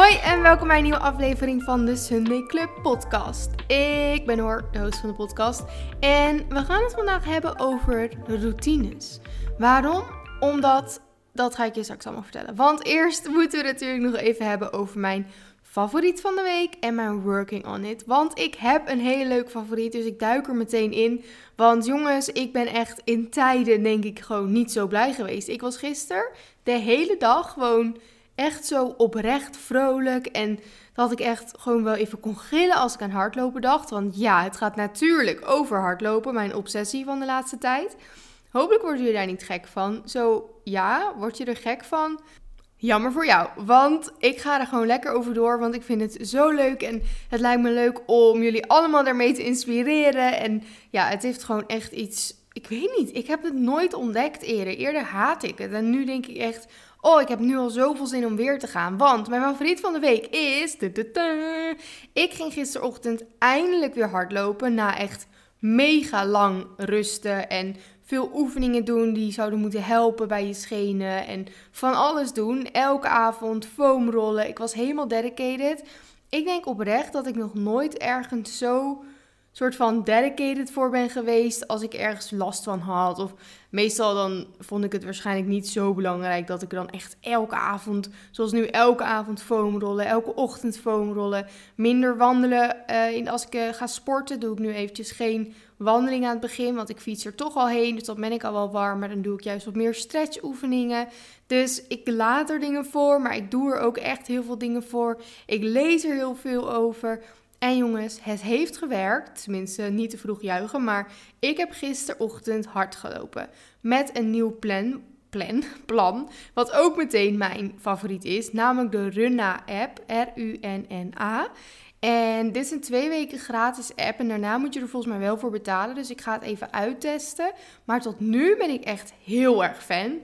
Hoi en welkom bij een nieuwe aflevering van de Sunday Club podcast. Ik ben Hoor, de host van de podcast. En we gaan het vandaag hebben over routines. Waarom? Omdat, dat ga ik je straks allemaal vertellen. Want eerst moeten we natuurlijk nog even hebben over mijn favoriet van de week en mijn working on it. Want ik heb een hele leuk favoriet, dus ik duik er meteen in. Want jongens, ik ben echt in tijden denk ik gewoon niet zo blij geweest. Ik was gisteren de hele dag gewoon echt zo oprecht vrolijk. En dat ik echt gewoon wel even kon gillen als ik aan hardlopen dacht. Want ja, het gaat natuurlijk over hardlopen, mijn obsessie van de laatste tijd. Hopelijk worden jullie daar niet gek van. Zo ja, word je er gek van? Jammer voor jou, want ik ga er gewoon lekker over door, want ik vind het zo leuk en het lijkt me leuk om jullie allemaal daarmee te inspireren. En ja, het heeft gewoon echt iets, ik weet niet, ik heb het nooit ontdekt eerder. Eerder haat ik het en nu denk ik echt, oh, ik heb nu al zoveel zin om weer te gaan. Want mijn favoriet van de week is, ik ging gisterochtend eindelijk weer hardlopen na echt mega lang rusten en veel oefeningen doen die zouden moeten helpen bij je schenen. En van alles doen. Elke avond foamrollen. Ik was helemaal dedicated. Ik denk oprecht dat ik nog nooit ergens zo soort van dedicated voor ben geweest als ik ergens last van had. Of meestal dan vond ik het waarschijnlijk niet zo belangrijk dat ik dan echt elke avond, zoals nu elke avond foamrollen, elke ochtend foamrollen, minder wandelen. Uh, als ik uh, ga sporten doe ik nu eventjes geen wandeling aan het begin, want ik fiets er toch al heen, dus dan ben ik al wel warm. Maar dan doe ik juist wat meer stretchoefeningen. Dus ik laat er dingen voor, maar ik doe er ook echt heel veel dingen voor. Ik lees er heel veel over. En jongens, het heeft gewerkt. Tenminste, niet te vroeg juichen. Maar ik heb gisterochtend hard gelopen. Met een nieuw plan, plan, plan. Wat ook meteen mijn favoriet is. Namelijk de Runna-app. R-U-N-N-A. En dit is een twee weken gratis app. En daarna moet je er volgens mij wel voor betalen. Dus ik ga het even uittesten. Maar tot nu ben ik echt heel erg fan.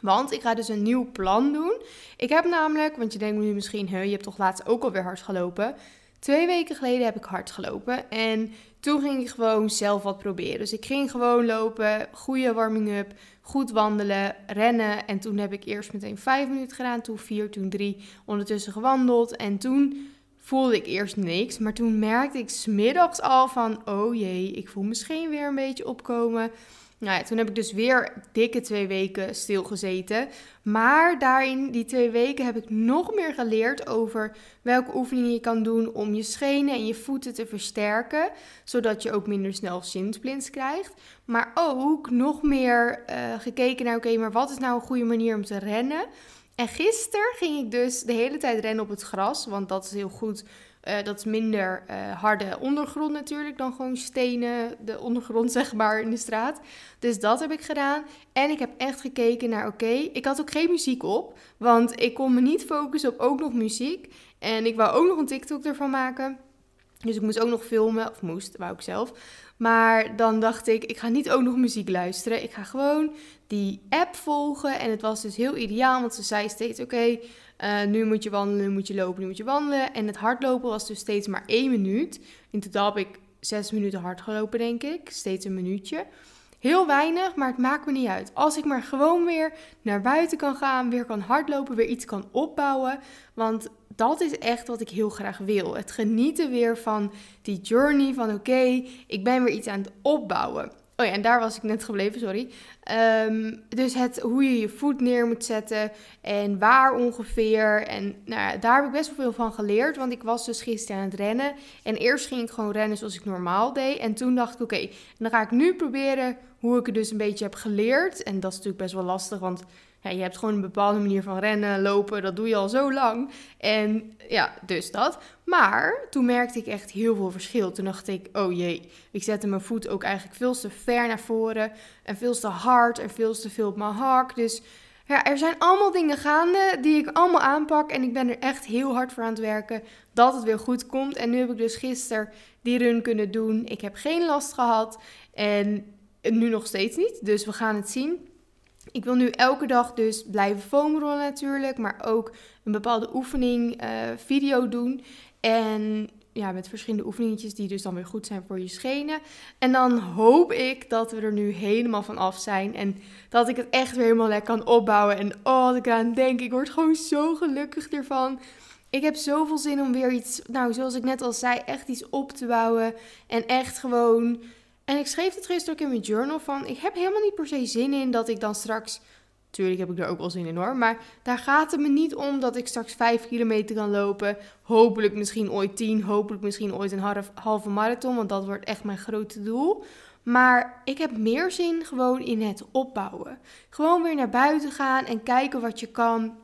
Want ik ga dus een nieuw plan doen. Ik heb namelijk, want je denkt nu misschien, je hebt toch laatst ook alweer hard gelopen. Twee weken geleden heb ik hard gelopen en toen ging ik gewoon zelf wat proberen. Dus ik ging gewoon lopen, goede warming-up, goed wandelen, rennen. En toen heb ik eerst meteen vijf minuten gedaan, toen vier, toen drie, ondertussen gewandeld. En toen voelde ik eerst niks, maar toen merkte ik smiddags al van, oh jee, ik voel misschien weer een beetje opkomen. Nou ja, toen heb ik dus weer dikke twee weken stilgezeten. Maar daarin, die twee weken, heb ik nog meer geleerd over welke oefeningen je kan doen om je schenen en je voeten te versterken. Zodat je ook minder snel shinsplints krijgt. Maar ook nog meer uh, gekeken naar, oké, maar wat is nou een goede manier om te rennen? En gisteren ging ik dus de hele tijd rennen op het gras, want dat is heel goed uh, dat is minder uh, harde ondergrond natuurlijk dan gewoon stenen, de ondergrond zeg maar in de straat. Dus dat heb ik gedaan. En ik heb echt gekeken naar, oké, ik had ook geen muziek op, want ik kon me niet focussen op ook nog muziek. En ik wou ook nog een TikTok ervan maken. Dus ik moest ook nog filmen, of moest, wou ik zelf. Maar dan dacht ik, ik ga niet ook nog muziek luisteren. Ik ga gewoon die app volgen. En het was dus heel ideaal, want ze zei steeds: Oké, uh, nu moet je wandelen, nu moet je lopen, nu moet je wandelen. En het hardlopen was dus steeds maar één minuut. In totaal heb ik zes minuten hard gelopen, denk ik. Steeds een minuutje. Heel weinig, maar het maakt me niet uit. Als ik maar gewoon weer naar buiten kan gaan, weer kan hardlopen, weer iets kan opbouwen. Want dat is echt wat ik heel graag wil. Het genieten weer van die journey van oké, ik ben weer iets aan het opbouwen. Oh ja, en daar was ik net gebleven, sorry. Ehm, dus het, hoe je je voet neer moet zetten en waar ongeveer. En nou ja, daar heb ik best wel veel van geleerd, want ik was dus gisteren aan het rennen. En eerst ging ik gewoon rennen zoals ik normaal deed. En toen dacht ik, oké, dan ga ik nu proberen hoe ik het dus een beetje heb geleerd. En dat is natuurlijk best wel lastig, want ja, je hebt gewoon een bepaalde manier van rennen, lopen, dat doe je al zo lang. En ja, dus dat. Maar toen merkte ik echt heel veel verschil. Toen dacht ik, oh jee, ik zette mijn voet ook eigenlijk veel te ver naar voren. En veel te hard en veel te veel op mijn hak. Dus ja, er zijn allemaal dingen gaande die ik allemaal aanpak. En ik ben er echt heel hard voor aan het werken dat het weer goed komt. En nu heb ik dus gisteren die run kunnen doen. Ik heb geen last gehad. En nu nog steeds niet. Dus we gaan het zien. Ik wil nu elke dag dus blijven foamrollen natuurlijk, maar ook een bepaalde oefening, uh, video doen. En ja, met verschillende oefeningetjes die dus dan weer goed zijn voor je schenen. En dan hoop ik dat we er nu helemaal van af zijn. En dat ik het echt weer helemaal lekker kan opbouwen. En oh, wat ik aan denk, ik word gewoon zo gelukkig ervan. Ik heb zoveel zin om weer iets, nou zoals ik net al zei, echt iets op te bouwen. En echt gewoon. En ik schreef het gisteren ook in mijn journal van. Ik heb helemaal niet per se zin in dat ik dan straks. Tuurlijk heb ik er ook wel zin in hoor. Maar daar gaat het me niet om dat ik straks 5 kilometer kan lopen. Hopelijk misschien ooit 10. Hopelijk misschien ooit een halve marathon. Want dat wordt echt mijn grote doel. Maar ik heb meer zin gewoon in het opbouwen. Gewoon weer naar buiten gaan en kijken wat je kan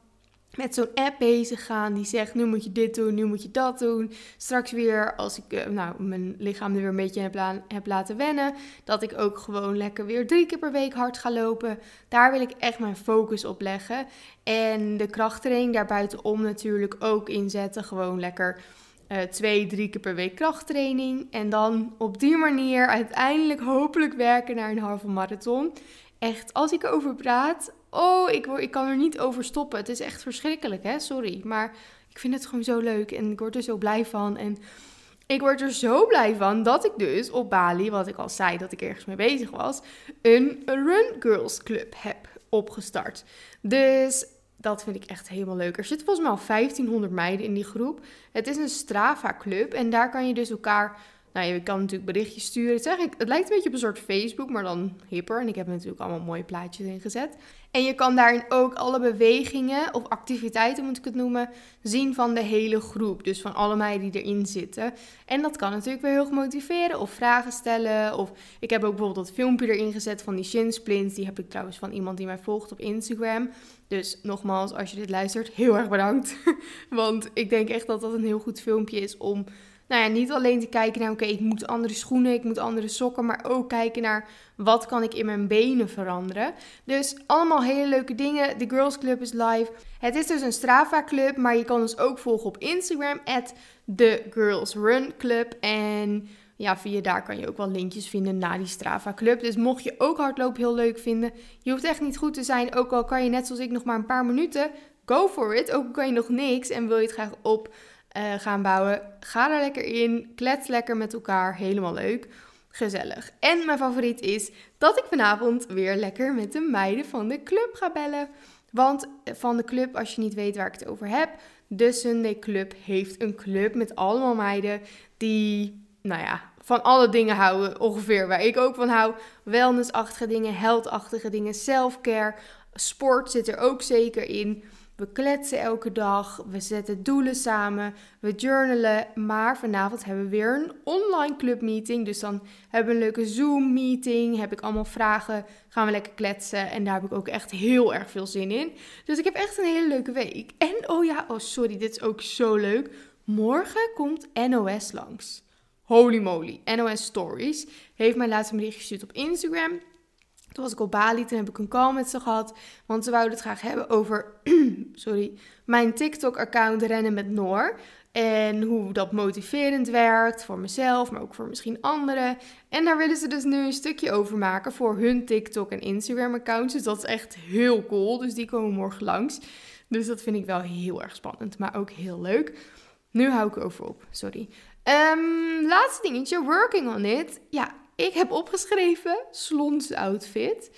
met zo'n app bezig gaan die zegt: nu moet je dit doen, nu moet je dat doen. Straks weer, als ik uh, nou, mijn lichaam er weer een beetje heb, heb, laten wennen, dat ik ook gewoon lekker weer drie keer per week hard ga lopen. Daar wil ik echt mijn focus op leggen. En de krachttraining daarbuitenom natuurlijk ook inzetten. Gewoon lekker uh, twee, drie keer per week krachttraining. En dan op die manier uiteindelijk hopelijk werken naar een halve marathon. Echt, als ik erover praat, oh, ik, word, ik kan er niet over stoppen. Het is echt verschrikkelijk, hè? Sorry. Maar ik vind het gewoon zo leuk en ik word er zo blij van. En ik word er zo blij van dat ik dus op Bali, wat ik al zei dat ik ergens mee bezig was, een Run Girls Club heb opgestart. Dus dat vind ik echt helemaal leuk. Er zitten volgens mij al 1500 meiden in die groep. Het is een Strava club en daar kan je dus elkaar nou, je kan natuurlijk berichtjes sturen. Het, het lijkt een beetje op een soort Facebook, maar dan hipper. En ik heb natuurlijk allemaal mooie plaatjes ingezet. En je kan daarin ook alle bewegingen of activiteiten, moet ik het noemen, zien van de hele groep. Dus van alle meiden die erin zitten. En dat kan natuurlijk weer heel motiveren of vragen stellen. Of ik heb ook bijvoorbeeld dat filmpje erin gezet van die shin splints. Die heb ik trouwens van iemand die mij volgt op Instagram. Dus nogmaals, als je dit luistert, heel erg bedankt. Want ik denk echt dat dat een heel goed filmpje is om nou ja, niet alleen te kijken naar, oké, ik moet andere schoenen, ik moet andere sokken, maar ook kijken naar wat kan ik in mijn benen veranderen. Dus allemaal hele leuke dingen. De Girls Club is live. Het is dus een Strava Club, maar je kan ons ook volgen op Instagram, at The Girls Run Club. En ja, via daar kan je ook wel linkjes vinden naar die Strava Club. Dus mocht je ook hardlopen heel leuk vinden, je hoeft echt niet goed te zijn. Ook al kan je net zoals ik nog maar een paar minuten, go for it. Ook al kan je nog niks en wil je het graag op uh, gaan bouwen. Ga er lekker in. Klets lekker met elkaar. Helemaal leuk. Gezellig. En mijn favoriet is dat ik vanavond weer lekker met de meiden van de club ga bellen. Want van de club, als je niet weet waar ik het over heb, de Sunday Club heeft een club met allemaal meiden die, nou ja, van alle dingen houden ongeveer waar ik ook van hou. Wellnessachtige dingen, heldachtige dingen, selfcare, sport zit er ook zeker in. We kletsen elke dag, we zetten doelen samen, we journalen. Maar vanavond hebben we weer een online clubmeeting. Dus dan hebben we een leuke Zoom-meeting. Heb ik allemaal vragen, gaan we lekker kletsen. En daar heb ik ook echt heel erg veel zin in. Dus ik heb echt een hele leuke week. En oh ja, oh sorry, dit is ook zo leuk. Morgen komt NOS langs. Holy moly, NOS Stories. Heeft mij laatst een bericht gestuurd op Instagram. Toen was ik op Bali, toen heb ik een call met ze gehad. Want ze wouden het graag hebben over sorry, mijn TikTok-account Rennen met Noor. En hoe dat motiverend werkt voor mezelf, maar ook voor misschien anderen. En daar willen ze dus nu een stukje over maken voor hun TikTok en Instagram-accounts. Dus dat is echt heel cool. Dus die komen morgen langs. Dus dat vind ik wel heel erg spannend, maar ook heel leuk. Nu hou ik over op, sorry. Um, laatste dingetje, working on it. Ja, ik heb opgeschreven slons outfit.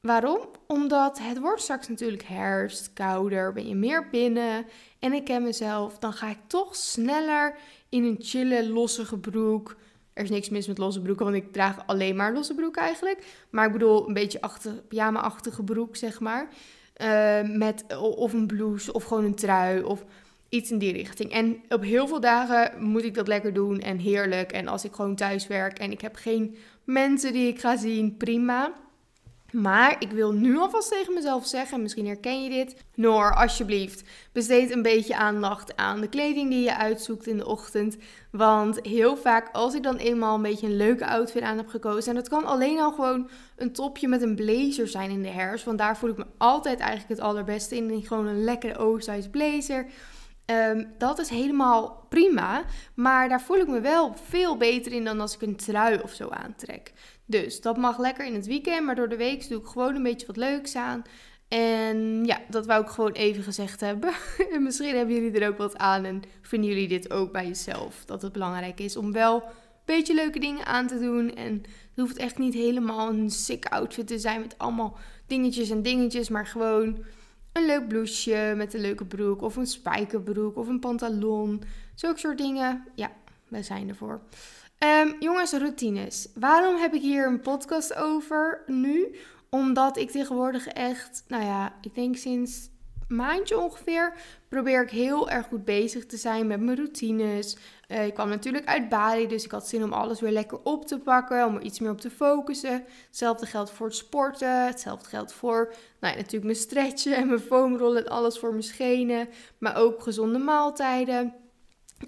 Waarom? Omdat het wordt straks natuurlijk herfst, kouder, ben je meer binnen. En ik ken mezelf, dan ga ik toch sneller in een chille, losse broek. Er is niks mis met losse broeken, want ik draag alleen maar losse broek eigenlijk. Maar ik bedoel een beetje pyjama-achtige broek, zeg maar. Uh, met of een blouse of gewoon een trui of iets in die richting. En op heel veel dagen moet ik dat lekker doen en heerlijk. En als ik gewoon thuis werk en ik heb geen mensen die ik ga zien, prima. Maar ik wil nu alvast tegen mezelf zeggen, misschien herken je dit. Noor, alsjeblieft, besteed een beetje aandacht aan de kleding die je uitzoekt in de ochtend. Want heel vaak, als ik dan eenmaal een beetje een leuke outfit aan heb gekozen. En dat kan alleen al gewoon een topje met een blazer zijn in de herfst. Want daar voel ik me altijd eigenlijk het allerbeste in. Gewoon een lekkere oversized blazer Ehm, dat is helemaal prima. Maar daar voel ik me wel veel beter in dan als ik een trui of zo aantrek. Dus dat mag lekker in het weekend. Maar door de week doe ik gewoon een beetje wat leuks aan. En ja, dat wou ik gewoon even gezegd hebben. en misschien hebben jullie er ook wat aan. En vinden jullie dit ook bij jezelf? Dat het belangrijk is om wel een beetje leuke dingen aan te doen. En het hoeft echt niet helemaal een sick outfit te zijn met allemaal dingetjes en dingetjes. Maar gewoon een leuk blouseje met een leuke broek of een spijkerbroek of een pantalon. Zulke soort dingen. Ja, we zijn ervoor. Um, jongens, routines. Waarom heb ik hier een podcast over nu? Omdat ik tegenwoordig echt, nou ja, ik denk sinds maandje ongeveer probeer ik heel erg goed bezig te zijn met mijn routines. Uh, ik kwam natuurlijk uit Bali, dus ik had zin om alles weer lekker op te pakken, om er iets meer op te focussen. Hetzelfde geldt voor het sporten, hetzelfde geldt voor nou ja, natuurlijk mijn stretchen en mijn foamrollen en alles voor mijn schenen, maar ook gezonde maaltijden.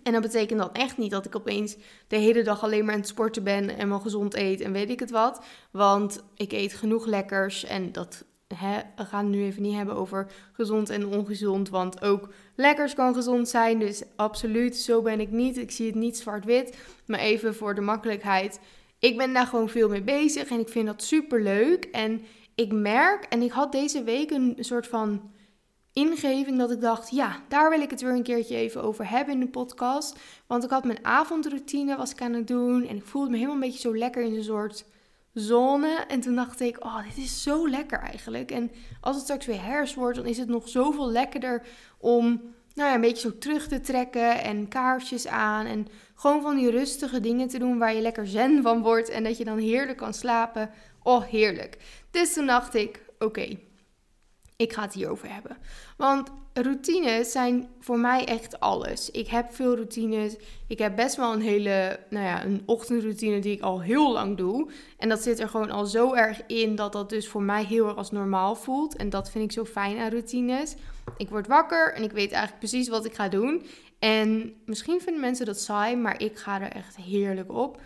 En dat betekent dan echt niet dat ik opeens de hele dag alleen maar aan het sporten ben en wel gezond eet en weet ik het wat. Want ik eet genoeg lekkers en dat we gaan het nu even niet hebben over gezond en ongezond. Want ook lekkers kan gezond zijn. Dus absoluut, zo ben ik niet. Ik zie het niet zwart-wit. Maar even voor de makkelijkheid. Ik ben daar gewoon veel mee bezig en ik vind dat super leuk. En ik merk, en ik had deze week een soort van ingeving dat ik dacht, ja, daar wil ik het weer een keertje even over hebben in de podcast. Want ik had mijn avondroutine was ik aan het doen en ik voelde me helemaal een beetje zo lekker in een soort zone. En toen dacht ik, oh, dit is zo lekker eigenlijk. En als het straks weer herfst wordt, dan is het nog zoveel lekkerder om nou ja, een beetje zo terug te trekken en kaarsjes aan. En gewoon van die rustige dingen te doen waar je lekker zen van wordt. En dat je dan heerlijk kan slapen. Oh, heerlijk. Dus toen dacht ik, oké, ik ga het hierover hebben. Want routines zijn voor mij echt alles. Ik heb veel routines. Ik heb best wel een hele, nou ja, een ochtendroutine die ik al heel lang doe. En dat zit er gewoon al zo erg in dat dat dus voor mij heel erg als normaal voelt. En dat vind ik zo fijn aan routines. Ik word wakker en ik weet eigenlijk precies wat ik ga doen. En misschien vinden mensen dat saai, maar ik ga er echt heerlijk op.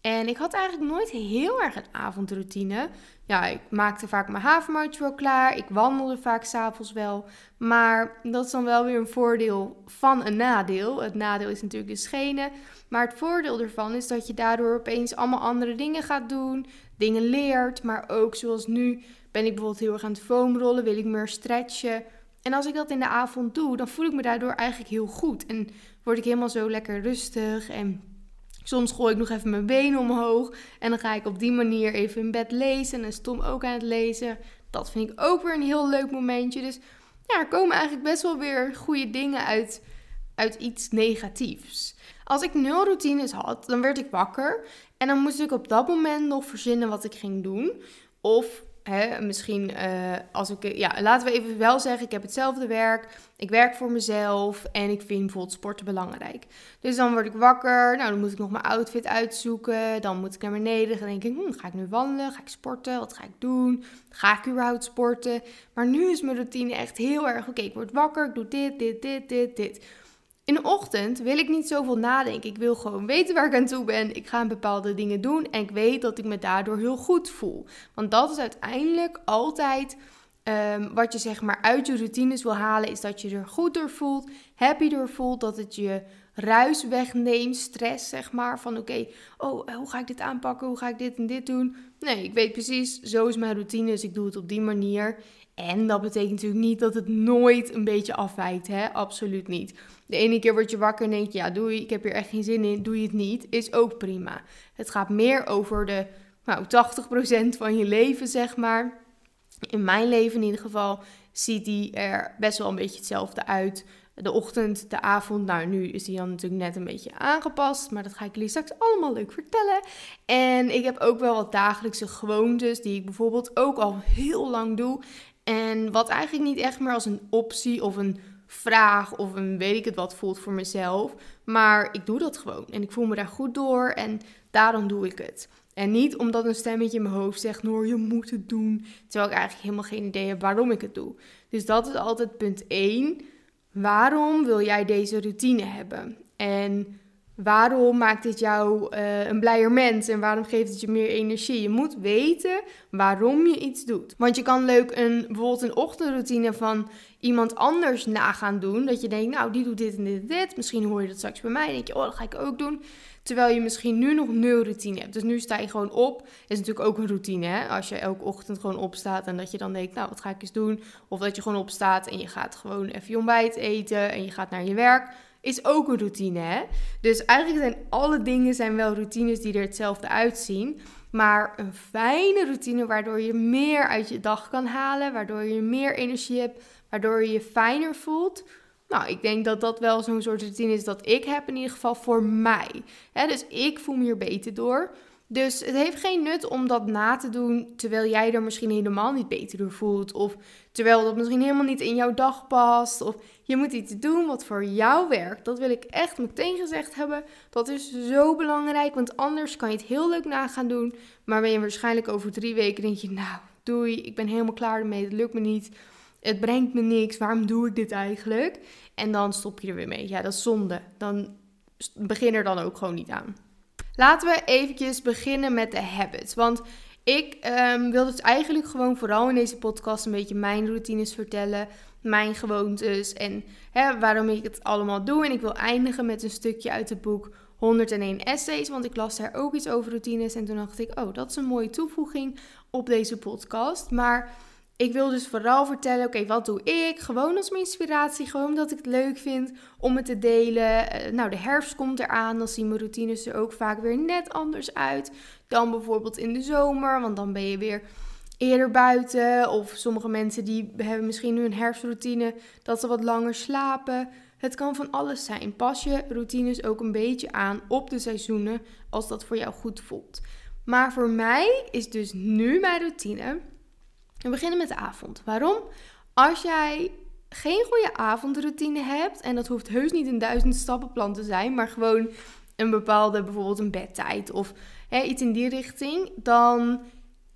En ik had eigenlijk nooit heel erg een avondroutine. Ja, ik maakte vaak mijn havermoutje wel klaar. Ik wandelde vaak s'avonds wel. Maar dat is dan wel weer een voordeel van een nadeel. Het nadeel is natuurlijk de schenen. Maar het voordeel ervan is dat je daardoor opeens allemaal andere dingen gaat doen. Dingen leert. Maar ook zoals nu ben ik bijvoorbeeld heel erg aan het foamrollen. Wil ik meer stretchen. En als ik dat in de avond doe, dan voel ik me daardoor eigenlijk heel goed. En word ik helemaal zo lekker rustig en Soms gooi ik nog even mijn benen omhoog. En dan ga ik op die manier even in bed lezen. En stom ook aan het lezen. Dat vind ik ook weer een heel leuk momentje. Dus ja, er komen eigenlijk best wel weer goede dingen uit, uit iets negatiefs. Als ik nul routines had, dan werd ik wakker. En dan moest ik op dat moment nog verzinnen wat ik ging doen. Of Misschien uh, als ik, ja, laten we even wel zeggen, ik heb hetzelfde werk, ik werk voor mezelf en ik vind bijvoorbeeld sporten belangrijk. Dus dan word ik wakker, nou dan moet ik nog mijn outfit uitzoeken, dan moet ik naar beneden, dan denk ik, hm, ga ik nu wandelen, ga ik sporten, wat ga ik doen, ga ik überhaupt sporten? Maar nu is mijn routine echt heel erg, oké, ik word wakker, ik doe dit, dit, dit, dit, dit. In de ochtend wil ik niet zoveel nadenken. Ik wil gewoon weten waar ik aan toe ben. Ik ga bepaalde dingen doen en ik weet dat ik me daardoor heel goed voel. Want dat is uiteindelijk altijd ehm, wat je zeg maar uit je routines wil halen. Is dat je er goed door voelt, happy door voelt. Dat het je ruis wegneemt, stress zeg maar. Van oké, oh, eh, hoe ga ik dit aanpakken? Hoe ga ik dit en dit doen? Nee, ik weet precies, zo is mijn routine. Dus ik doe het op die manier. En dat betekent natuurlijk niet dat het nooit een beetje afwijkt. Hè? Absoluut niet. De ene keer word je wakker en denk je, ja, doe je, ik heb hier echt geen zin in, doe je het niet. Is ook prima. Het gaat meer over de nou, 80% van je leven, zeg maar. In mijn leven in ieder geval ziet die er best wel een beetje hetzelfde uit. De ochtend, de avond, nou nu is die dan natuurlijk net een beetje aangepast. Maar dat ga ik jullie straks allemaal leuk vertellen. En ik heb ook wel wat dagelijkse gewoontes die ik bijvoorbeeld ook al heel lang doe. En wat eigenlijk niet echt meer als een optie of een vraag of een weet ik het wat voelt voor mezelf. Maar ik doe dat gewoon en ik voel me daar goed door en daarom doe ik het. En niet omdat een stemmetje in mijn hoofd zegt, Noor, je moet het doen. Terwijl ik eigenlijk helemaal geen idee heb waarom ik het doe. Dus dat is altijd punt 1. Waarom wil jij deze routine hebben? En Waarom maakt dit jou uh, een blijer mens en waarom geeft het je meer energie? Je moet weten waarom je iets doet. Want je kan leuk een, bijvoorbeeld een ochtendroutine van iemand anders na gaan doen. Dat je denkt, nou, die doet dit en dit en dit. Misschien hoor je dat straks bij mij en denk je, oh, dat ga ik ook doen. Terwijl je misschien nu nog nul routine hebt. Dus nu sta je gewoon op. Is natuurlijk ook een routine, hè? Als je elke ochtend gewoon opstaat en dat je dan denkt, nou, wat ga ik eens doen? Of dat je gewoon opstaat en je gaat gewoon even je ontbijt eten en je gaat naar je werk is ook een routine. Hè? Dus eigenlijk zijn alle dingen zijn wel routines die er hetzelfde uitzien. Maar een fijne routine waardoor je meer uit je dag kan halen, waardoor je meer energie hebt, waardoor je je fijner voelt. Nou, ik denk dat dat wel zo'n soort routine is dat ik heb in ieder geval voor mij. dus ik voel me hier beter door. Dus het heeft geen nut om dat na te doen terwijl jij er misschien helemaal niet beter door voelt. Of terwijl dat misschien helemaal niet in jouw dag past. Of je moet iets doen wat voor jou werkt. Dat wil ik echt meteen gezegd hebben. Dat is zo belangrijk, want anders kan je het heel leuk na gaan doen. Maar ben je waarschijnlijk over drie weken denk je, nou doei, ik ben helemaal klaar ermee, het lukt me niet. Het brengt me niks, waarom doe ik dit eigenlijk? En dan stop je er weer mee. Ja, dat is zonde. Dan begin er dan ook gewoon niet aan. Laten we eventjes beginnen met de habits. Want ik um, wil dus eigenlijk gewoon vooral in deze podcast een beetje mijn routines vertellen. Mijn gewoontes en hè, waarom ik het allemaal doe. En ik wil eindigen met een stukje uit het boek 101 essays. Want ik las daar ook iets over routines. En toen dacht ik, oh, dat is een mooie toevoeging op deze podcast. Maar ik wil dus vooral vertellen, oké, wat doe ik? Gewoon als mijn inspiratie, gewoon omdat ik het leuk vind om het te delen. Uh, nou, de herfst komt eraan, dan zien mijn routines er ook vaak weer net anders uit dan bijvoorbeeld in de zomer, want dan ben je weer eerder buiten. Of sommige mensen die hebben misschien nu een herfstroutine dat ze wat langer slapen. Het kan van alles zijn. Pas je routines ook een beetje aan op de seizoenen als dat voor jou goed voelt. Maar voor mij is dus nu mijn routine we beginnen met de avond. Waarom? Als jij geen goede avondroutine hebt, en dat hoeft heus niet een duizend stappenplan te zijn, maar gewoon een bepaalde, bijvoorbeeld een bedtijd of hè, iets in die richting, dan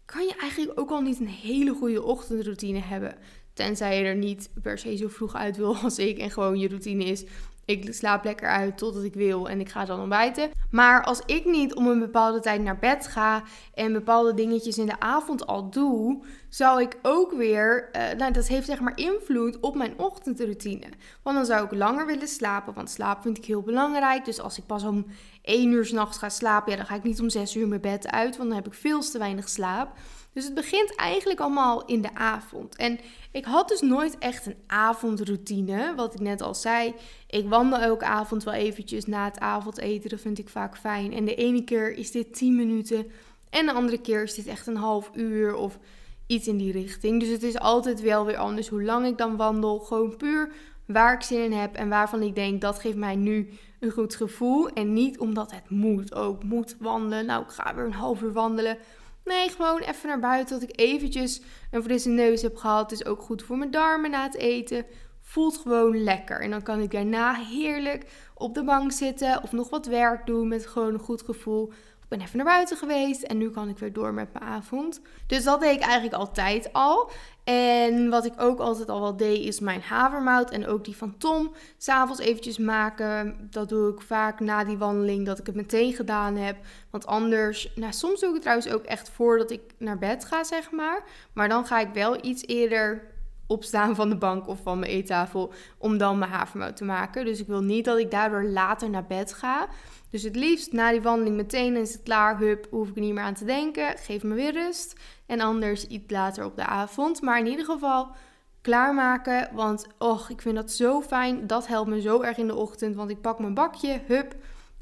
kan je eigenlijk ook al niet een hele goede ochtendroutine hebben. Tenzij je er niet per se zo vroeg uit wil als ik en gewoon je routine is ik slaap lekker uit totdat ik wil en ik ga dan ontbijten. Maar als ik niet om een bepaalde tijd naar bed ga en bepaalde dingetjes in de avond al doe, zou ik ook weer, uh, nou dat heeft zeg maar invloed op mijn ochtendroutine. Want dan zou ik langer willen slapen, want slaap vind ik heel belangrijk. Dus als ik pas om 1 uur s'nachts ga slapen, ja dan ga ik niet om 6 uur mijn bed uit, want dan heb ik veel te weinig slaap. Dus het begint eigenlijk allemaal in de avond. En ik had dus nooit echt een avondroutine. Wat ik net al zei. Ik wandel elke avond wel eventjes na het avondeten. Dat vind ik vaak fijn. En de ene keer is dit 10 minuten. En de andere keer is dit echt een half uur of iets in die richting. Dus het is altijd wel weer anders hoe lang ik dan wandel. Gewoon puur waar ik zin in heb en waarvan ik denk dat geeft mij nu een goed gevoel. En niet omdat het moet. Ook moet wandelen. Nou, ik ga weer een half uur wandelen. Nee, gewoon even naar buiten. Dat ik eventjes een frisse neus heb gehad. Het is ook goed voor mijn darmen na het eten. Voelt gewoon lekker. En dan kan ik daarna heerlijk op de bank zitten. Of nog wat werk doen met gewoon een goed gevoel ben even naar buiten geweest en nu kan ik weer door met mijn avond. Dus dat deed ik eigenlijk altijd al. En wat ik ook altijd al wel deed, is mijn havermout en ook die van Tom s'avonds eventjes maken. Dat doe ik vaak na die wandeling, dat ik het meteen gedaan heb. Want anders, nou soms doe ik het trouwens ook echt voordat ik naar bed ga, zeg maar. Maar dan ga ik wel iets eerder opstaan van de bank of van mijn eettafel om dan mijn havermout te maken. Dus ik wil niet dat ik daardoor later naar bed ga. Dus het liefst na die wandeling meteen is het klaar, hup, hoef ik niet meer aan te denken. Geef me weer rust. En anders iets later op de avond. Maar in ieder geval klaarmaken, want och, ik vind dat zo fijn. Dat helpt me zo erg in de ochtend, want ik pak mijn bakje, hup,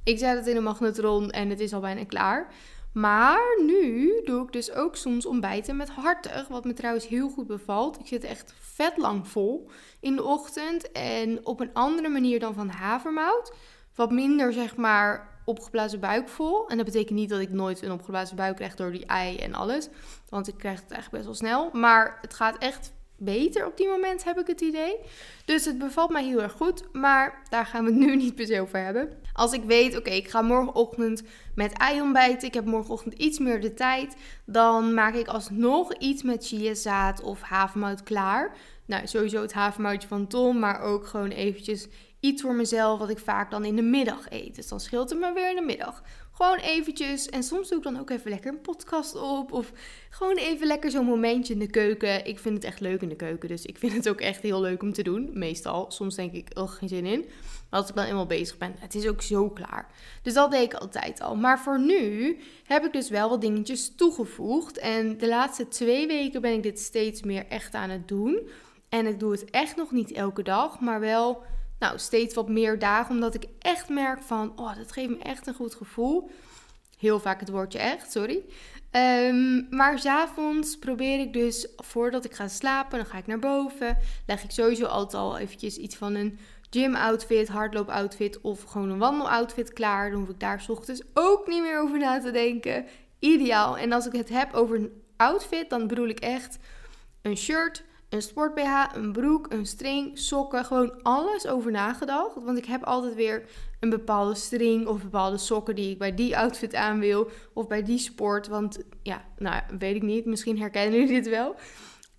ik zet het in een magnetron en het is al bijna klaar. Maar nu doe ik dus ook soms ontbijten met hartig, wat me trouwens heel goed bevalt. Ik zit echt vet lang vol in de ochtend en op een andere manier dan van havermout wat minder, zeg maar, opgeblazen buik vol. En dat betekent niet dat ik nooit een opgeblazen buik krijg door die ei en alles. Want ik krijg het eigenlijk best wel snel. Maar het gaat echt beter op die moment, heb ik het idee. Dus het bevalt mij heel erg goed. Maar daar gaan we het nu niet per se over hebben. Als ik weet, oké, ik ga morgenochtend met ei ontbijten. Ik heb morgenochtend iets meer de tijd. Dan maak ik alsnog iets met chiazaad of havermout klaar. Nou, sowieso het havermoutje van Tom. Maar ook gewoon eventjes iets voor mezelf wat ik vaak dan in de middag eet. Dus dan scheelt het me weer in de middag. Gewoon eventjes. En soms doe ik dan ook even lekker een podcast op. Of gewoon even lekker zo'n momentje in de keuken. Ik vind het echt leuk in de keuken. Dus ik vind het ook echt heel leuk om te doen. Meestal. Soms denk ik, oh, geen zin in. Maar als ik dan eenmaal bezig ben, het is ook zo klaar. Dus dat deed ik altijd al. Maar voor nu heb ik dus wel wat dingetjes toegevoegd. En de laatste twee weken ben ik dit steeds meer echt aan het doen. En ik doe het echt nog niet elke dag, maar wel nou, steeds wat meer dagen. Omdat ik echt merk van, oh, dat geeft me echt een goed gevoel. heel vaak het woordje echt, sorry. Um, maar s'avonds probeer ik dus, voordat ik ga slapen, dan ga ik naar boven. Leg ik sowieso altijd al eventjes iets van een gym outfit, hardloop outfit of gewoon een wandel outfit klaar. Dan hoef ik daar s ochtends ook niet meer over na te denken. Ideaal. En als ik het heb over een outfit, dan bedoel ik echt een shirt, een sport BH, een broek, een string, sokken, gewoon alles over nagedacht. Want ik heb altijd weer een bepaalde string of bepaalde sokken die ik bij die outfit aan wil of bij die sport. Want ja, nou weet ik niet, misschien herkennen jullie dit wel.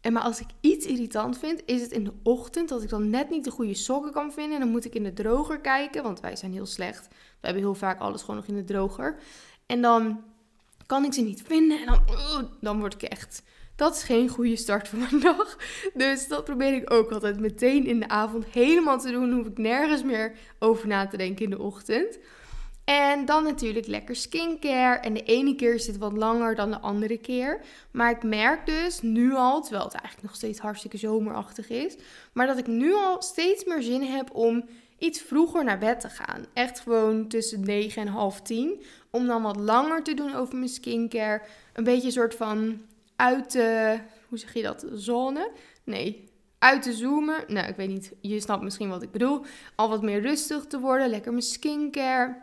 En maar als ik iets irritant vind, is het in de ochtend dat ik dan net niet de goede sokken kan vinden. En dan moet ik in de droger kijken, want wij zijn heel slecht. We hebben heel vaak alles gewoon nog in de droger. En dan kan ik ze niet vinden en dan, dan word ik echt dat is geen goede start van mijn dag. Dus dat probeer ik ook altijd meteen in de avond helemaal te doen. Dan hoef ik nergens meer over na te denken in de ochtend. En dan natuurlijk lekker skincare. En de ene keer is wat langer dan de andere keer. Maar ik merk dus nu al, terwijl het eigenlijk nog steeds hartstikke zomerachtig is, maar dat ik nu al steeds meer zin heb om iets vroeger naar bed te gaan. Echt gewoon tussen 9 en half 10. Om dan wat langer te doen over mijn skincare. Een beetje een soort van uit de, hoe zeg je dat, zone? Nee, uit te zoomen. Nou, ik weet niet, je snapt misschien wat ik bedoel. Al wat meer rustig te worden, lekker mijn skincare.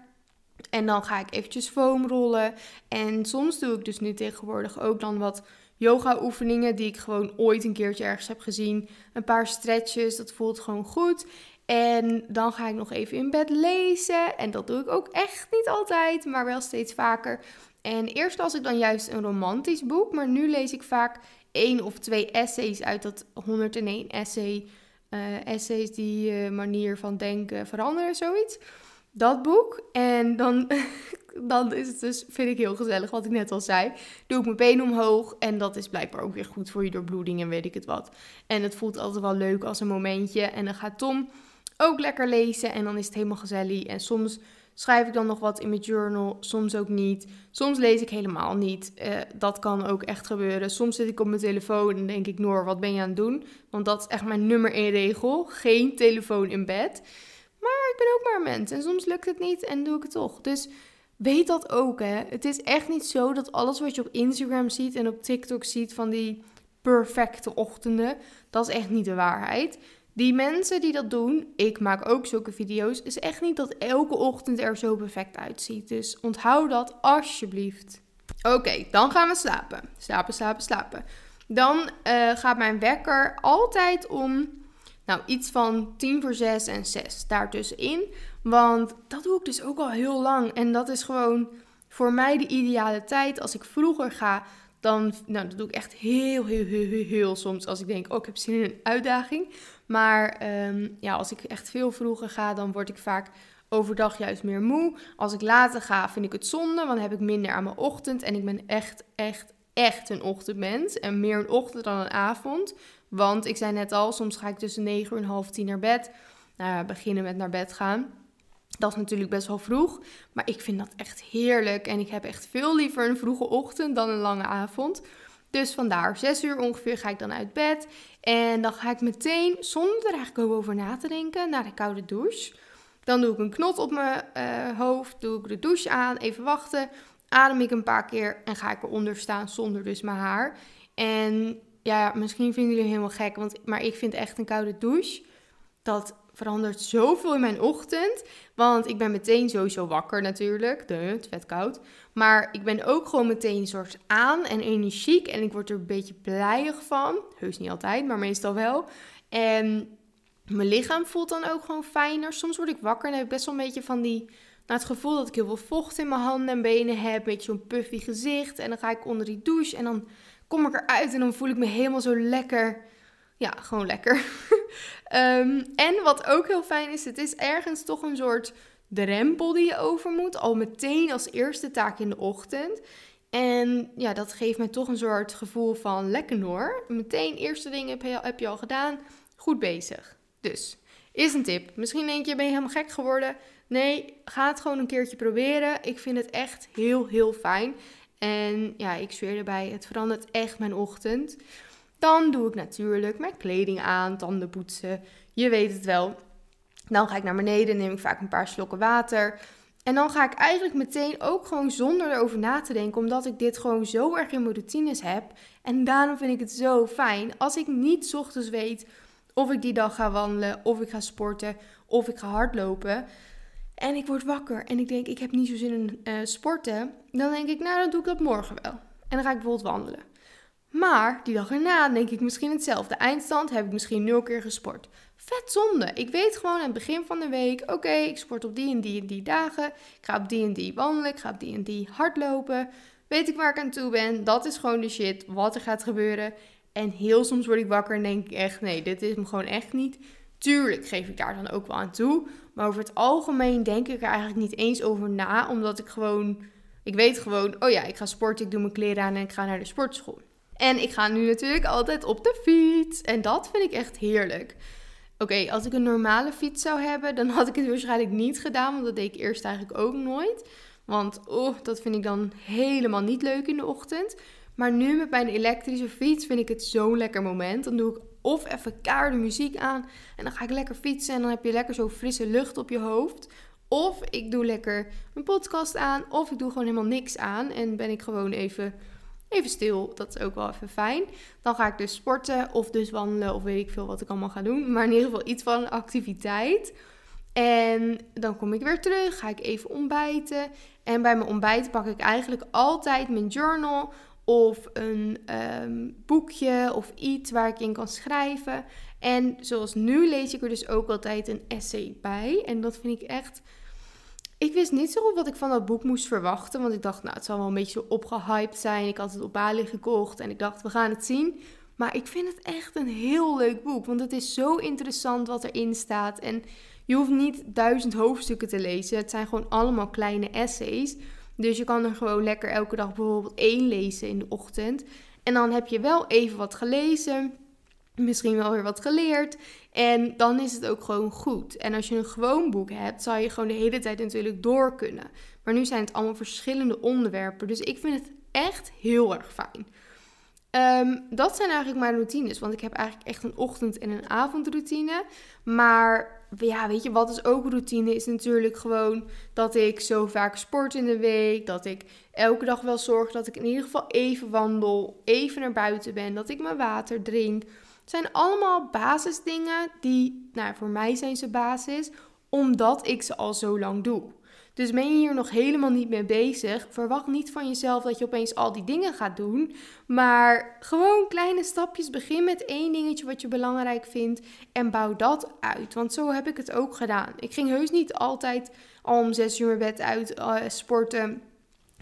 En dan ga ik eventjes foamrollen. En soms doe ik dus nu tegenwoordig ook dan wat yoga oefeningen die ik gewoon ooit een keertje ergens heb gezien. Een paar stretches, dat voelt gewoon goed. En dan ga ik nog even in bed lezen. En dat doe ik ook echt niet altijd, maar wel steeds vaker. En eerst las ik dan juist een romantisch boek, maar nu lees ik vaak één of twee essays uit dat 101 essay, uh, essays die uh, manier van denken veranderen, zoiets. Dat boek. En dan, dan is het dus, vind ik heel gezellig, wat ik net al zei. Doe ik mijn been omhoog en dat is blijkbaar ook weer goed voor je doorbloeding en weet ik het wat. En het voelt altijd wel leuk als een momentje. En dan gaat Tom ook lekker lezen en dan is het helemaal gezellig. En soms schrijf ik dan nog wat in mijn journal, soms ook niet. Soms lees ik helemaal niet. Uh, dat kan ook echt gebeuren. Soms zit ik op mijn telefoon en denk ik, Noor, wat ben je aan het doen? Want dat is echt mijn nummer één regel. Geen telefoon in bed. Maar ik ben ook maar een mens en soms lukt het niet en doe ik het toch. Dus weet dat ook, hè. Het is echt niet zo dat alles wat je op Instagram ziet en op TikTok ziet van die perfecte ochtenden, dat is echt niet de waarheid. Die mensen die dat doen, ik maak ook zulke video's, is echt niet dat elke ochtend er zo perfect uitziet. Dus onthoud dat alsjeblieft. Oké, dan gaan we slapen. Slapen, slapen, slapen. Dan uh, gaat mijn wekker altijd om, nou, iets van tien voor zes en zes daartussenin. Want dat doe ik dus ook al heel lang. En dat is gewoon voor mij de ideale tijd. Als ik vroeger ga, dan, nou, dat doe ik echt heel, heel, heel, heel, heel soms. Als ik denk, oh, ik heb zin in een uitdaging. Maar ehm, ja, als ik echt veel vroeger ga, dan word ik vaak overdag juist meer moe. Als ik later ga, vind ik het zonde, want dan heb ik minder aan mijn ochtend. En ik ben echt, echt, echt een ochtendmens. En meer een ochtend dan een avond. Want ik zei net al, soms ga ik tussen 9 uur en half 10 naar bed. Nou beginnen met naar bed gaan. Dat is natuurlijk best wel vroeg. Maar ik vind dat echt heerlijk. En ik heb echt veel liever een vroege ochtend dan een lange avond. Dus vandaar, 6 uur ongeveer ga ik dan uit bed. En dan ga ik meteen, zonder er eigenlijk over na te denken, naar de koude douche. Dan doe ik een knot op mijn uh, hoofd, doe ik de douche aan, even wachten. Adem ik een paar keer en ga ik eronder staan zonder dus mijn haar. En ja, misschien vinden jullie helemaal gek, want, maar ik vind echt een koude douche. Dat verandert zoveel in mijn ochtend. Want ik ben meteen sowieso wakker natuurlijk. De, het vet koud. Maar ik ben ook gewoon meteen soort aan en energiek. En ik word er een beetje blijig van. Heus niet altijd, maar meestal wel. En mijn lichaam voelt dan ook gewoon fijner. Soms word ik wakker en heb ik best wel een beetje van die... Nou, het gevoel dat ik heel veel vocht in mijn handen en benen heb. Een beetje zo'n puffy gezicht. En dan ga ik onder die douche en dan kom ik eruit en dan voel ik me helemaal zo lekker ja, gewoon lekker. Ehm, en wat ook heel fijn is, het is ergens toch een soort drempel die je over moet. Al meteen als eerste taak in de ochtend. En ja, dat geeft mij toch een soort gevoel van lekker hoor. Meteen eerste dingen heb je, heb je al gedaan. Goed bezig. Dus, is een tip. Misschien denk je, ben je helemaal gek geworden? Nee, ga het gewoon een keertje proberen. Ik vind het echt heel, heel fijn. En ja, ik zweer erbij, het verandert echt mijn ochtend. Dan doe ik natuurlijk mijn kleding aan, tanden poetsen. Je weet het wel. Dan ga ik naar beneden, neem ik vaak een paar slokken water. En dan ga ik eigenlijk meteen ook gewoon zonder erover na te denken, omdat ik dit gewoon zo erg in mijn routines heb. En daarom vind ik het zo fijn als ik niet ochtends weet of ik die dag ga wandelen, of ik ga sporten, of ik ga hardlopen. En ik word wakker en ik denk, ik heb niet zo zin in uh, sporten. Dan denk ik, nou dan doe ik dat morgen wel. En dan ga ik bijvoorbeeld wandelen. Maar die dag erna denk ik misschien hetzelfde. Eindstand heb ik misschien nul keer gesport. Vet zonde. Ik weet gewoon aan het begin van de week: oké, ik sport op die en die en die dagen. Ik ga op die en die wandelen. Ik ga op die en die hardlopen. Weet ik waar ik aan toe ben. Dat is gewoon de shit wat er gaat gebeuren. En heel soms word ik wakker en denk ik echt: nee, dit is hem gewoon echt niet. Tuurlijk geef ik daar dan ook wel aan toe. Maar over het algemeen denk ik er eigenlijk niet eens over na. Omdat ik gewoon. Ik weet gewoon: oh ja, ik ga sporten. Ik doe mijn kleren aan en ik ga naar de sportschool. En ik ga nu natuurlijk altijd op de fiets. En dat vind ik echt heerlijk. Oké, als ik een normale fiets zou hebben, dan had ik het waarschijnlijk niet gedaan. Want dat deed ik eerst eigenlijk ook nooit. Want oh, dat vind ik dan helemaal niet leuk in de ochtend. Maar nu met mijn elektrische fiets vind ik het zo'n lekker moment. Dan doe ik of even kaarde muziek aan en dan ga ik lekker fietsen. En dan heb je lekker zo frisse lucht op je hoofd. Of ik doe lekker mijn podcast aan. Of ik doe gewoon helemaal niks aan. En ben ik gewoon even even stil. Dat is ook wel even fijn. Dan ga ik dus sporten of dus wandelen of weet ik veel wat ik allemaal ga doen. Maar in ieder geval iets van activiteit. En dan kom ik weer terug, ga ik even ontbijten. En bij mijn ontbijt pak ik eigenlijk altijd mijn journal of een ehm, boekje of iets waar ik in kan schrijven. En zoals nu lees ik er dus ook altijd een essay bij. En dat vind ik echt ik wist niet zo goed wat ik van dat boek moest verwachten. Want ik dacht, nou, het zal wel een beetje opgehyped zijn. Ik had het op Bali gekocht en ik dacht, we gaan het zien. Maar ik vind het echt een heel leuk boek. Want het is zo interessant wat erin staat. En je hoeft niet duizend hoofdstukken te lezen. Het zijn gewoon allemaal kleine essays. Dus je kan er gewoon lekker elke dag bijvoorbeeld één lezen in de ochtend. En dan heb je wel even wat gelezen misschien wel weer wat geleerd. En dan is het ook gewoon goed. En als je een gewoon boek hebt, zal je gewoon de hele tijd natuurlijk door kunnen. Maar nu zijn het allemaal verschillende onderwerpen. Dus ik vind het echt heel erg fijn. Ehm, dat zijn eigenlijk mijn routines. Want ik heb eigenlijk echt een ochtend- en een avondroutine. Maar ja, weet je, wat is ook routine? Is natuurlijk gewoon dat ik zo vaak sport in de week. Dat ik elke dag wel zorg dat ik in ieder geval even wandel. Even naar buiten ben. Dat ik mijn water drink. Het zijn allemaal basisdingen die, nou voor mij zijn ze basis, omdat ik ze al zo lang doe. Dus ben je hier nog helemaal niet mee bezig, verwacht niet van jezelf dat je opeens al die dingen gaat doen. Maar gewoon kleine stapjes. Begin met één dingetje wat je belangrijk vindt en bouw dat uit. Want zo heb ik het ook gedaan. Ik ging heus niet altijd al om zes uur mijn bed uit uh, sporten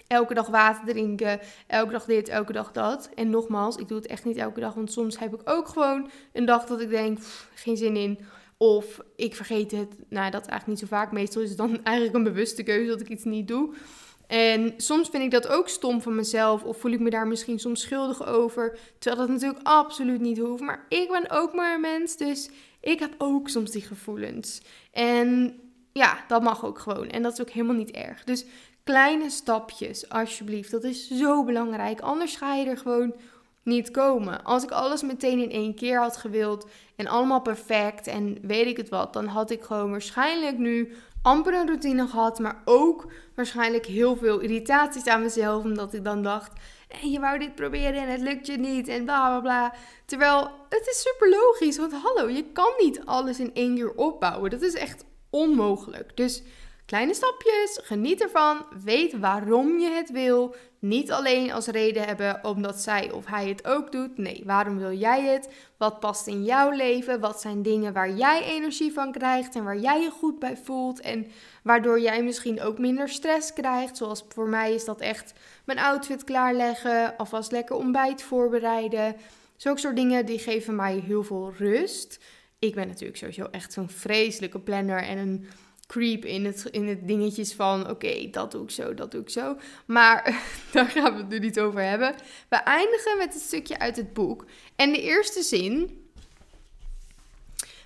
elke dag water drinken, elke dag dit, elke dag dat. En nogmaals, ik doe het echt niet elke dag, want soms heb ik ook gewoon een dag dat ik denk, geen zin in. Of ik vergeet het. Nou, dat eigenlijk niet zo vaak. Meestal is het dan eigenlijk een bewuste keuze dat ik iets niet doe. En soms vind ik dat ook stom van mezelf. Of voel ik me daar misschien soms schuldig over. Terwijl dat natuurlijk absoluut niet hoeft. Maar ik ben ook maar een mens. Dus ik heb ook soms die gevoelens. En ja, dat mag ook gewoon. En dat is ook helemaal niet erg. Dus Kleine stapjes, alsjeblieft. Dat is zo belangrijk. Anders ga je er gewoon niet komen. Als ik alles meteen in één keer had gewild en allemaal perfect en weet ik het wat, dan had ik gewoon waarschijnlijk nu amper een routine gehad, maar ook waarschijnlijk heel veel irritaties aan mezelf, omdat ik dan dacht, je wou dit proberen en het lukt je niet en bla bla bla. Terwijl het is super logisch, want hallo, je kan niet alles in één keer opbouwen. Dat is echt onmogelijk. Dus Kleine stapjes, geniet ervan, weet waarom je het wil. Niet alleen als reden hebben omdat zij of hij het ook doet. Nee, waarom wil jij het? Wat past in jouw leven? Wat zijn dingen waar jij energie van krijgt en waar jij je goed bij voelt? En waardoor jij misschien ook minder stress krijgt. Zoals voor mij is dat echt mijn outfit klaarleggen, alvast lekker ontbijt voorbereiden. Zulke soort dingen die geven mij heel veel rust. Ik ben natuurlijk sowieso echt zo'n vreselijke planner en een creep in het, in het dingetjes van oké, dat doe ik zo, dat doe ik zo. Maar daar gaan we het nu niet over hebben. We eindigen met een stukje uit het boek. En de eerste zin.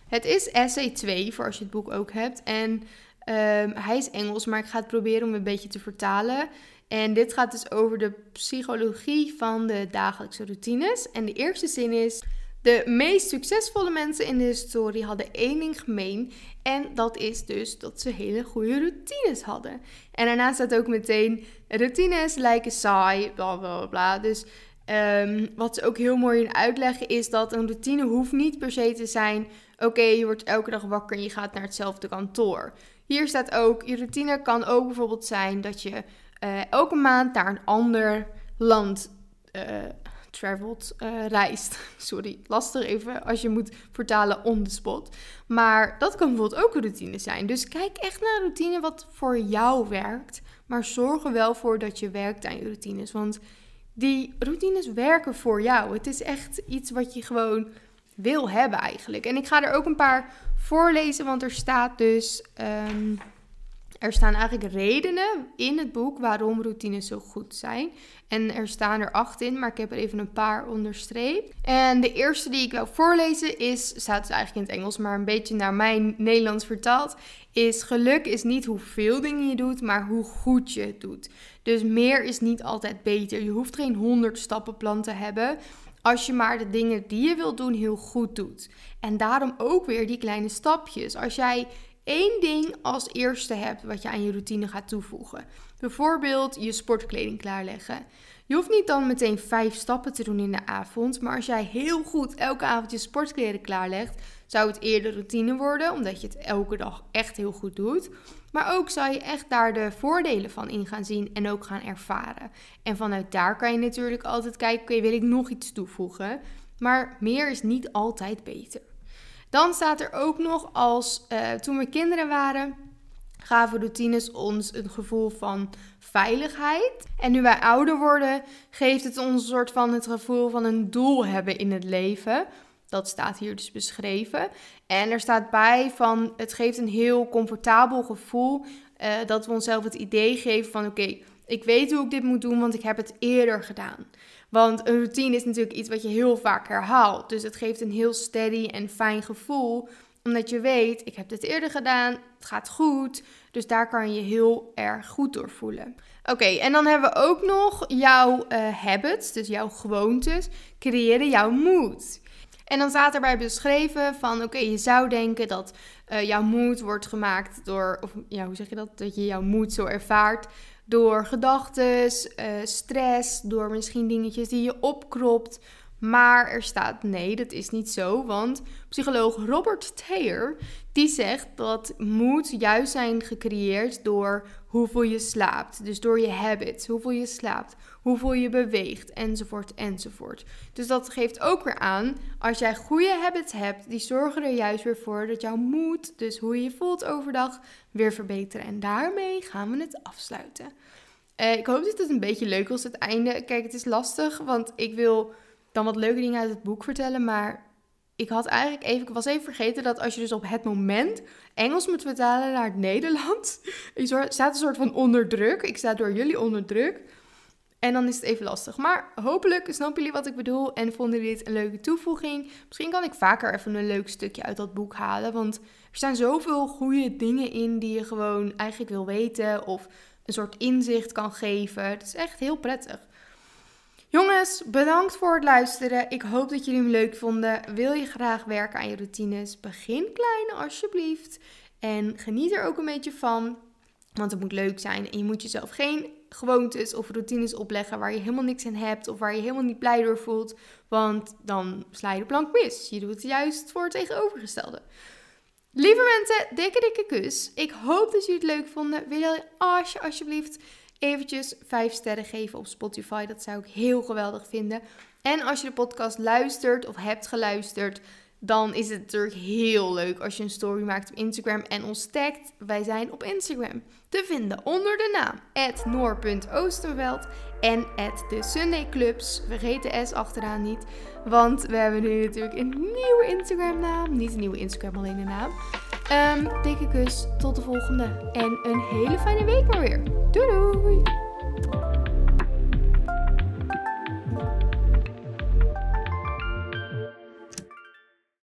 Het is essay 2, voor als je het boek ook hebt. En ehm, hij is Engels, maar ik ga het proberen om een beetje te vertalen. En dit gaat dus over de psychologie van de dagelijkse routines. En de eerste zin is: De meest succesvolle mensen in de historie hadden één ding gemeen. En dat is dus dat ze hele goede routines hadden. En daarna staat ook meteen: routines lijken saai, bla bla bla. Dus ehm, wat ze ook heel mooi in uitleggen is dat een routine hoeft niet per se te zijn: oké, je wordt elke dag wakker en je gaat naar hetzelfde kantoor. Hier staat ook: je routine kan ook bijvoorbeeld zijn dat je uh, elke maand naar een ander land uh, traveled, uh, reist. Sorry, lastig even als je moet vertalen on the spot. Maar dat kan bijvoorbeeld ook een routine zijn. Dus kijk echt naar een routine wat voor jou werkt. Maar zorg er wel voor dat je werkt aan je routines. Want die routines werken voor jou. Het is echt iets wat je gewoon wil hebben eigenlijk. En ik ga er ook een paar voorlezen, want er staat dus. Um, er staan eigenlijk redenen in het boek waarom routines zo goed zijn. En er staan er acht in, maar ik heb er even een paar onderstreept. En de eerste die ik wil voorlezen is, staat dus eigenlijk in het Engels, maar een beetje naar mijn Nederlands vertaald, is geluk is niet hoeveel dingen je doet, maar hoe goed je het doet. Dus meer is niet altijd beter. Je hoeft geen honderd stappenplan te hebben als je maar de dingen die je wilt doen heel goed doet. En daarom ook weer die kleine stapjes. Als jij één ding als eerste hebt wat je aan je routine gaat toevoegen. Bijvoorbeeld je sportkleding klaarleggen. Je hoeft niet dan meteen vijf stappen te doen in de avond, maar als jij heel goed elke avond je sportkleren klaarlegt, zou het eerder routine worden, omdat je het elke dag echt heel goed doet. Maar ook zou je echt daar de voordelen van in gaan zien en ook gaan ervaren. En vanuit daar kan je natuurlijk altijd kijken, oké, wil ik nog iets toevoegen? Maar meer is niet altijd beter. Dan staat er ook nog als uh, toen we kinderen waren, gaven routines ons een gevoel van veiligheid. En nu wij ouder worden, geeft het ons een soort van het gevoel van een doel hebben in het leven. Dat staat hier dus beschreven. En er staat bij van het geeft een heel comfortabel gevoel uh, dat we onszelf het idee geven van oké, ik weet hoe ik dit moet doen, want ik heb het eerder gedaan. Want een routine is natuurlijk iets wat je heel vaak herhaalt. Dus het geeft een heel steady en fijn gevoel. Omdat je weet, ik heb dit eerder gedaan, het gaat goed. Dus daar kan je heel erg goed door voelen. Oké, en dan hebben we ook nog jouw uh, habits, dus jouw gewoontes, creëren jouw mood. En dan staat erbij beschreven van, oké, je zou denken dat uh, jouw mood wordt gemaakt door, of ja, hoe zeg je dat? Dat je jouw mood zo ervaart door gedachten, uh, stress, door misschien dingetjes die je opkropt. Maar er staat nee, dat is niet zo. Want psycholoog Robert Thayer die zegt dat moed juist zijn gecreëerd door hoeveel je slaapt. Dus door je habits, hoeveel je slaapt, hoeveel je beweegt, enzovoort, enzovoort. Dus dat geeft ook weer aan, als jij goede habits hebt, die zorgen er juist weer voor dat jouw moed, dus hoe je je voelt overdag, weer verbeteren. En daarmee gaan we het afsluiten. Uh, ik hoop dat het een beetje leuk was, het einde. Kijk, het is lastig, want ik wil dan wat leuke dingen uit het boek vertellen, maar ik had eigenlijk even, ik was even vergeten dat als je dus op het moment Engels moet vertalen naar het Nederlands, je staat een soort van onder druk. Ik sta door jullie onder druk. En dan is het even lastig. Maar hopelijk snappen jullie wat ik bedoel en vonden jullie dit een leuke toevoeging. Misschien kan ik vaker even een leuk stukje uit dat boek halen. Want er staan zoveel goede dingen in die je gewoon eigenlijk wil weten. Of een soort inzicht kan geven. Het is echt heel prettig. Jongens, bedankt voor het luisteren. Ik hoop dat jullie hem leuk vonden. Wil je graag werken aan je routines? Begin klein alsjeblieft. En geniet er ook een beetje van. Want het moet leuk zijn. En je moet jezelf geen gewoontes of routines opleggen waar je helemaal niks in hebt. Of waar je helemaal niet blij door voelt. Want dan sla je de plank mis. Je doet het juist voor het tegenovergestelde. Lieve mensen, dikke dikke kus. Ik hoop dat jullie het leuk vonden. Wil je je alsjeblieft eventjes 5 sterren geven op Spotify. Dat zou ik heel geweldig vinden. En als je de podcast luistert of hebt geluisterd, dan is het natuurlijk heel leuk als je een story maakt op Instagram en ons tagt. Wij zijn op Instagram te vinden onder de naam noor.oosterveld en de Sunday. Vergeet de S achteraan niet, want we hebben nu natuurlijk een nieuwe Instagram naam. Niet een nieuwe Instagram, alleen een naam. Um, dikke kus, tot de volgende en een hele fijne week maar weer. Doei doei!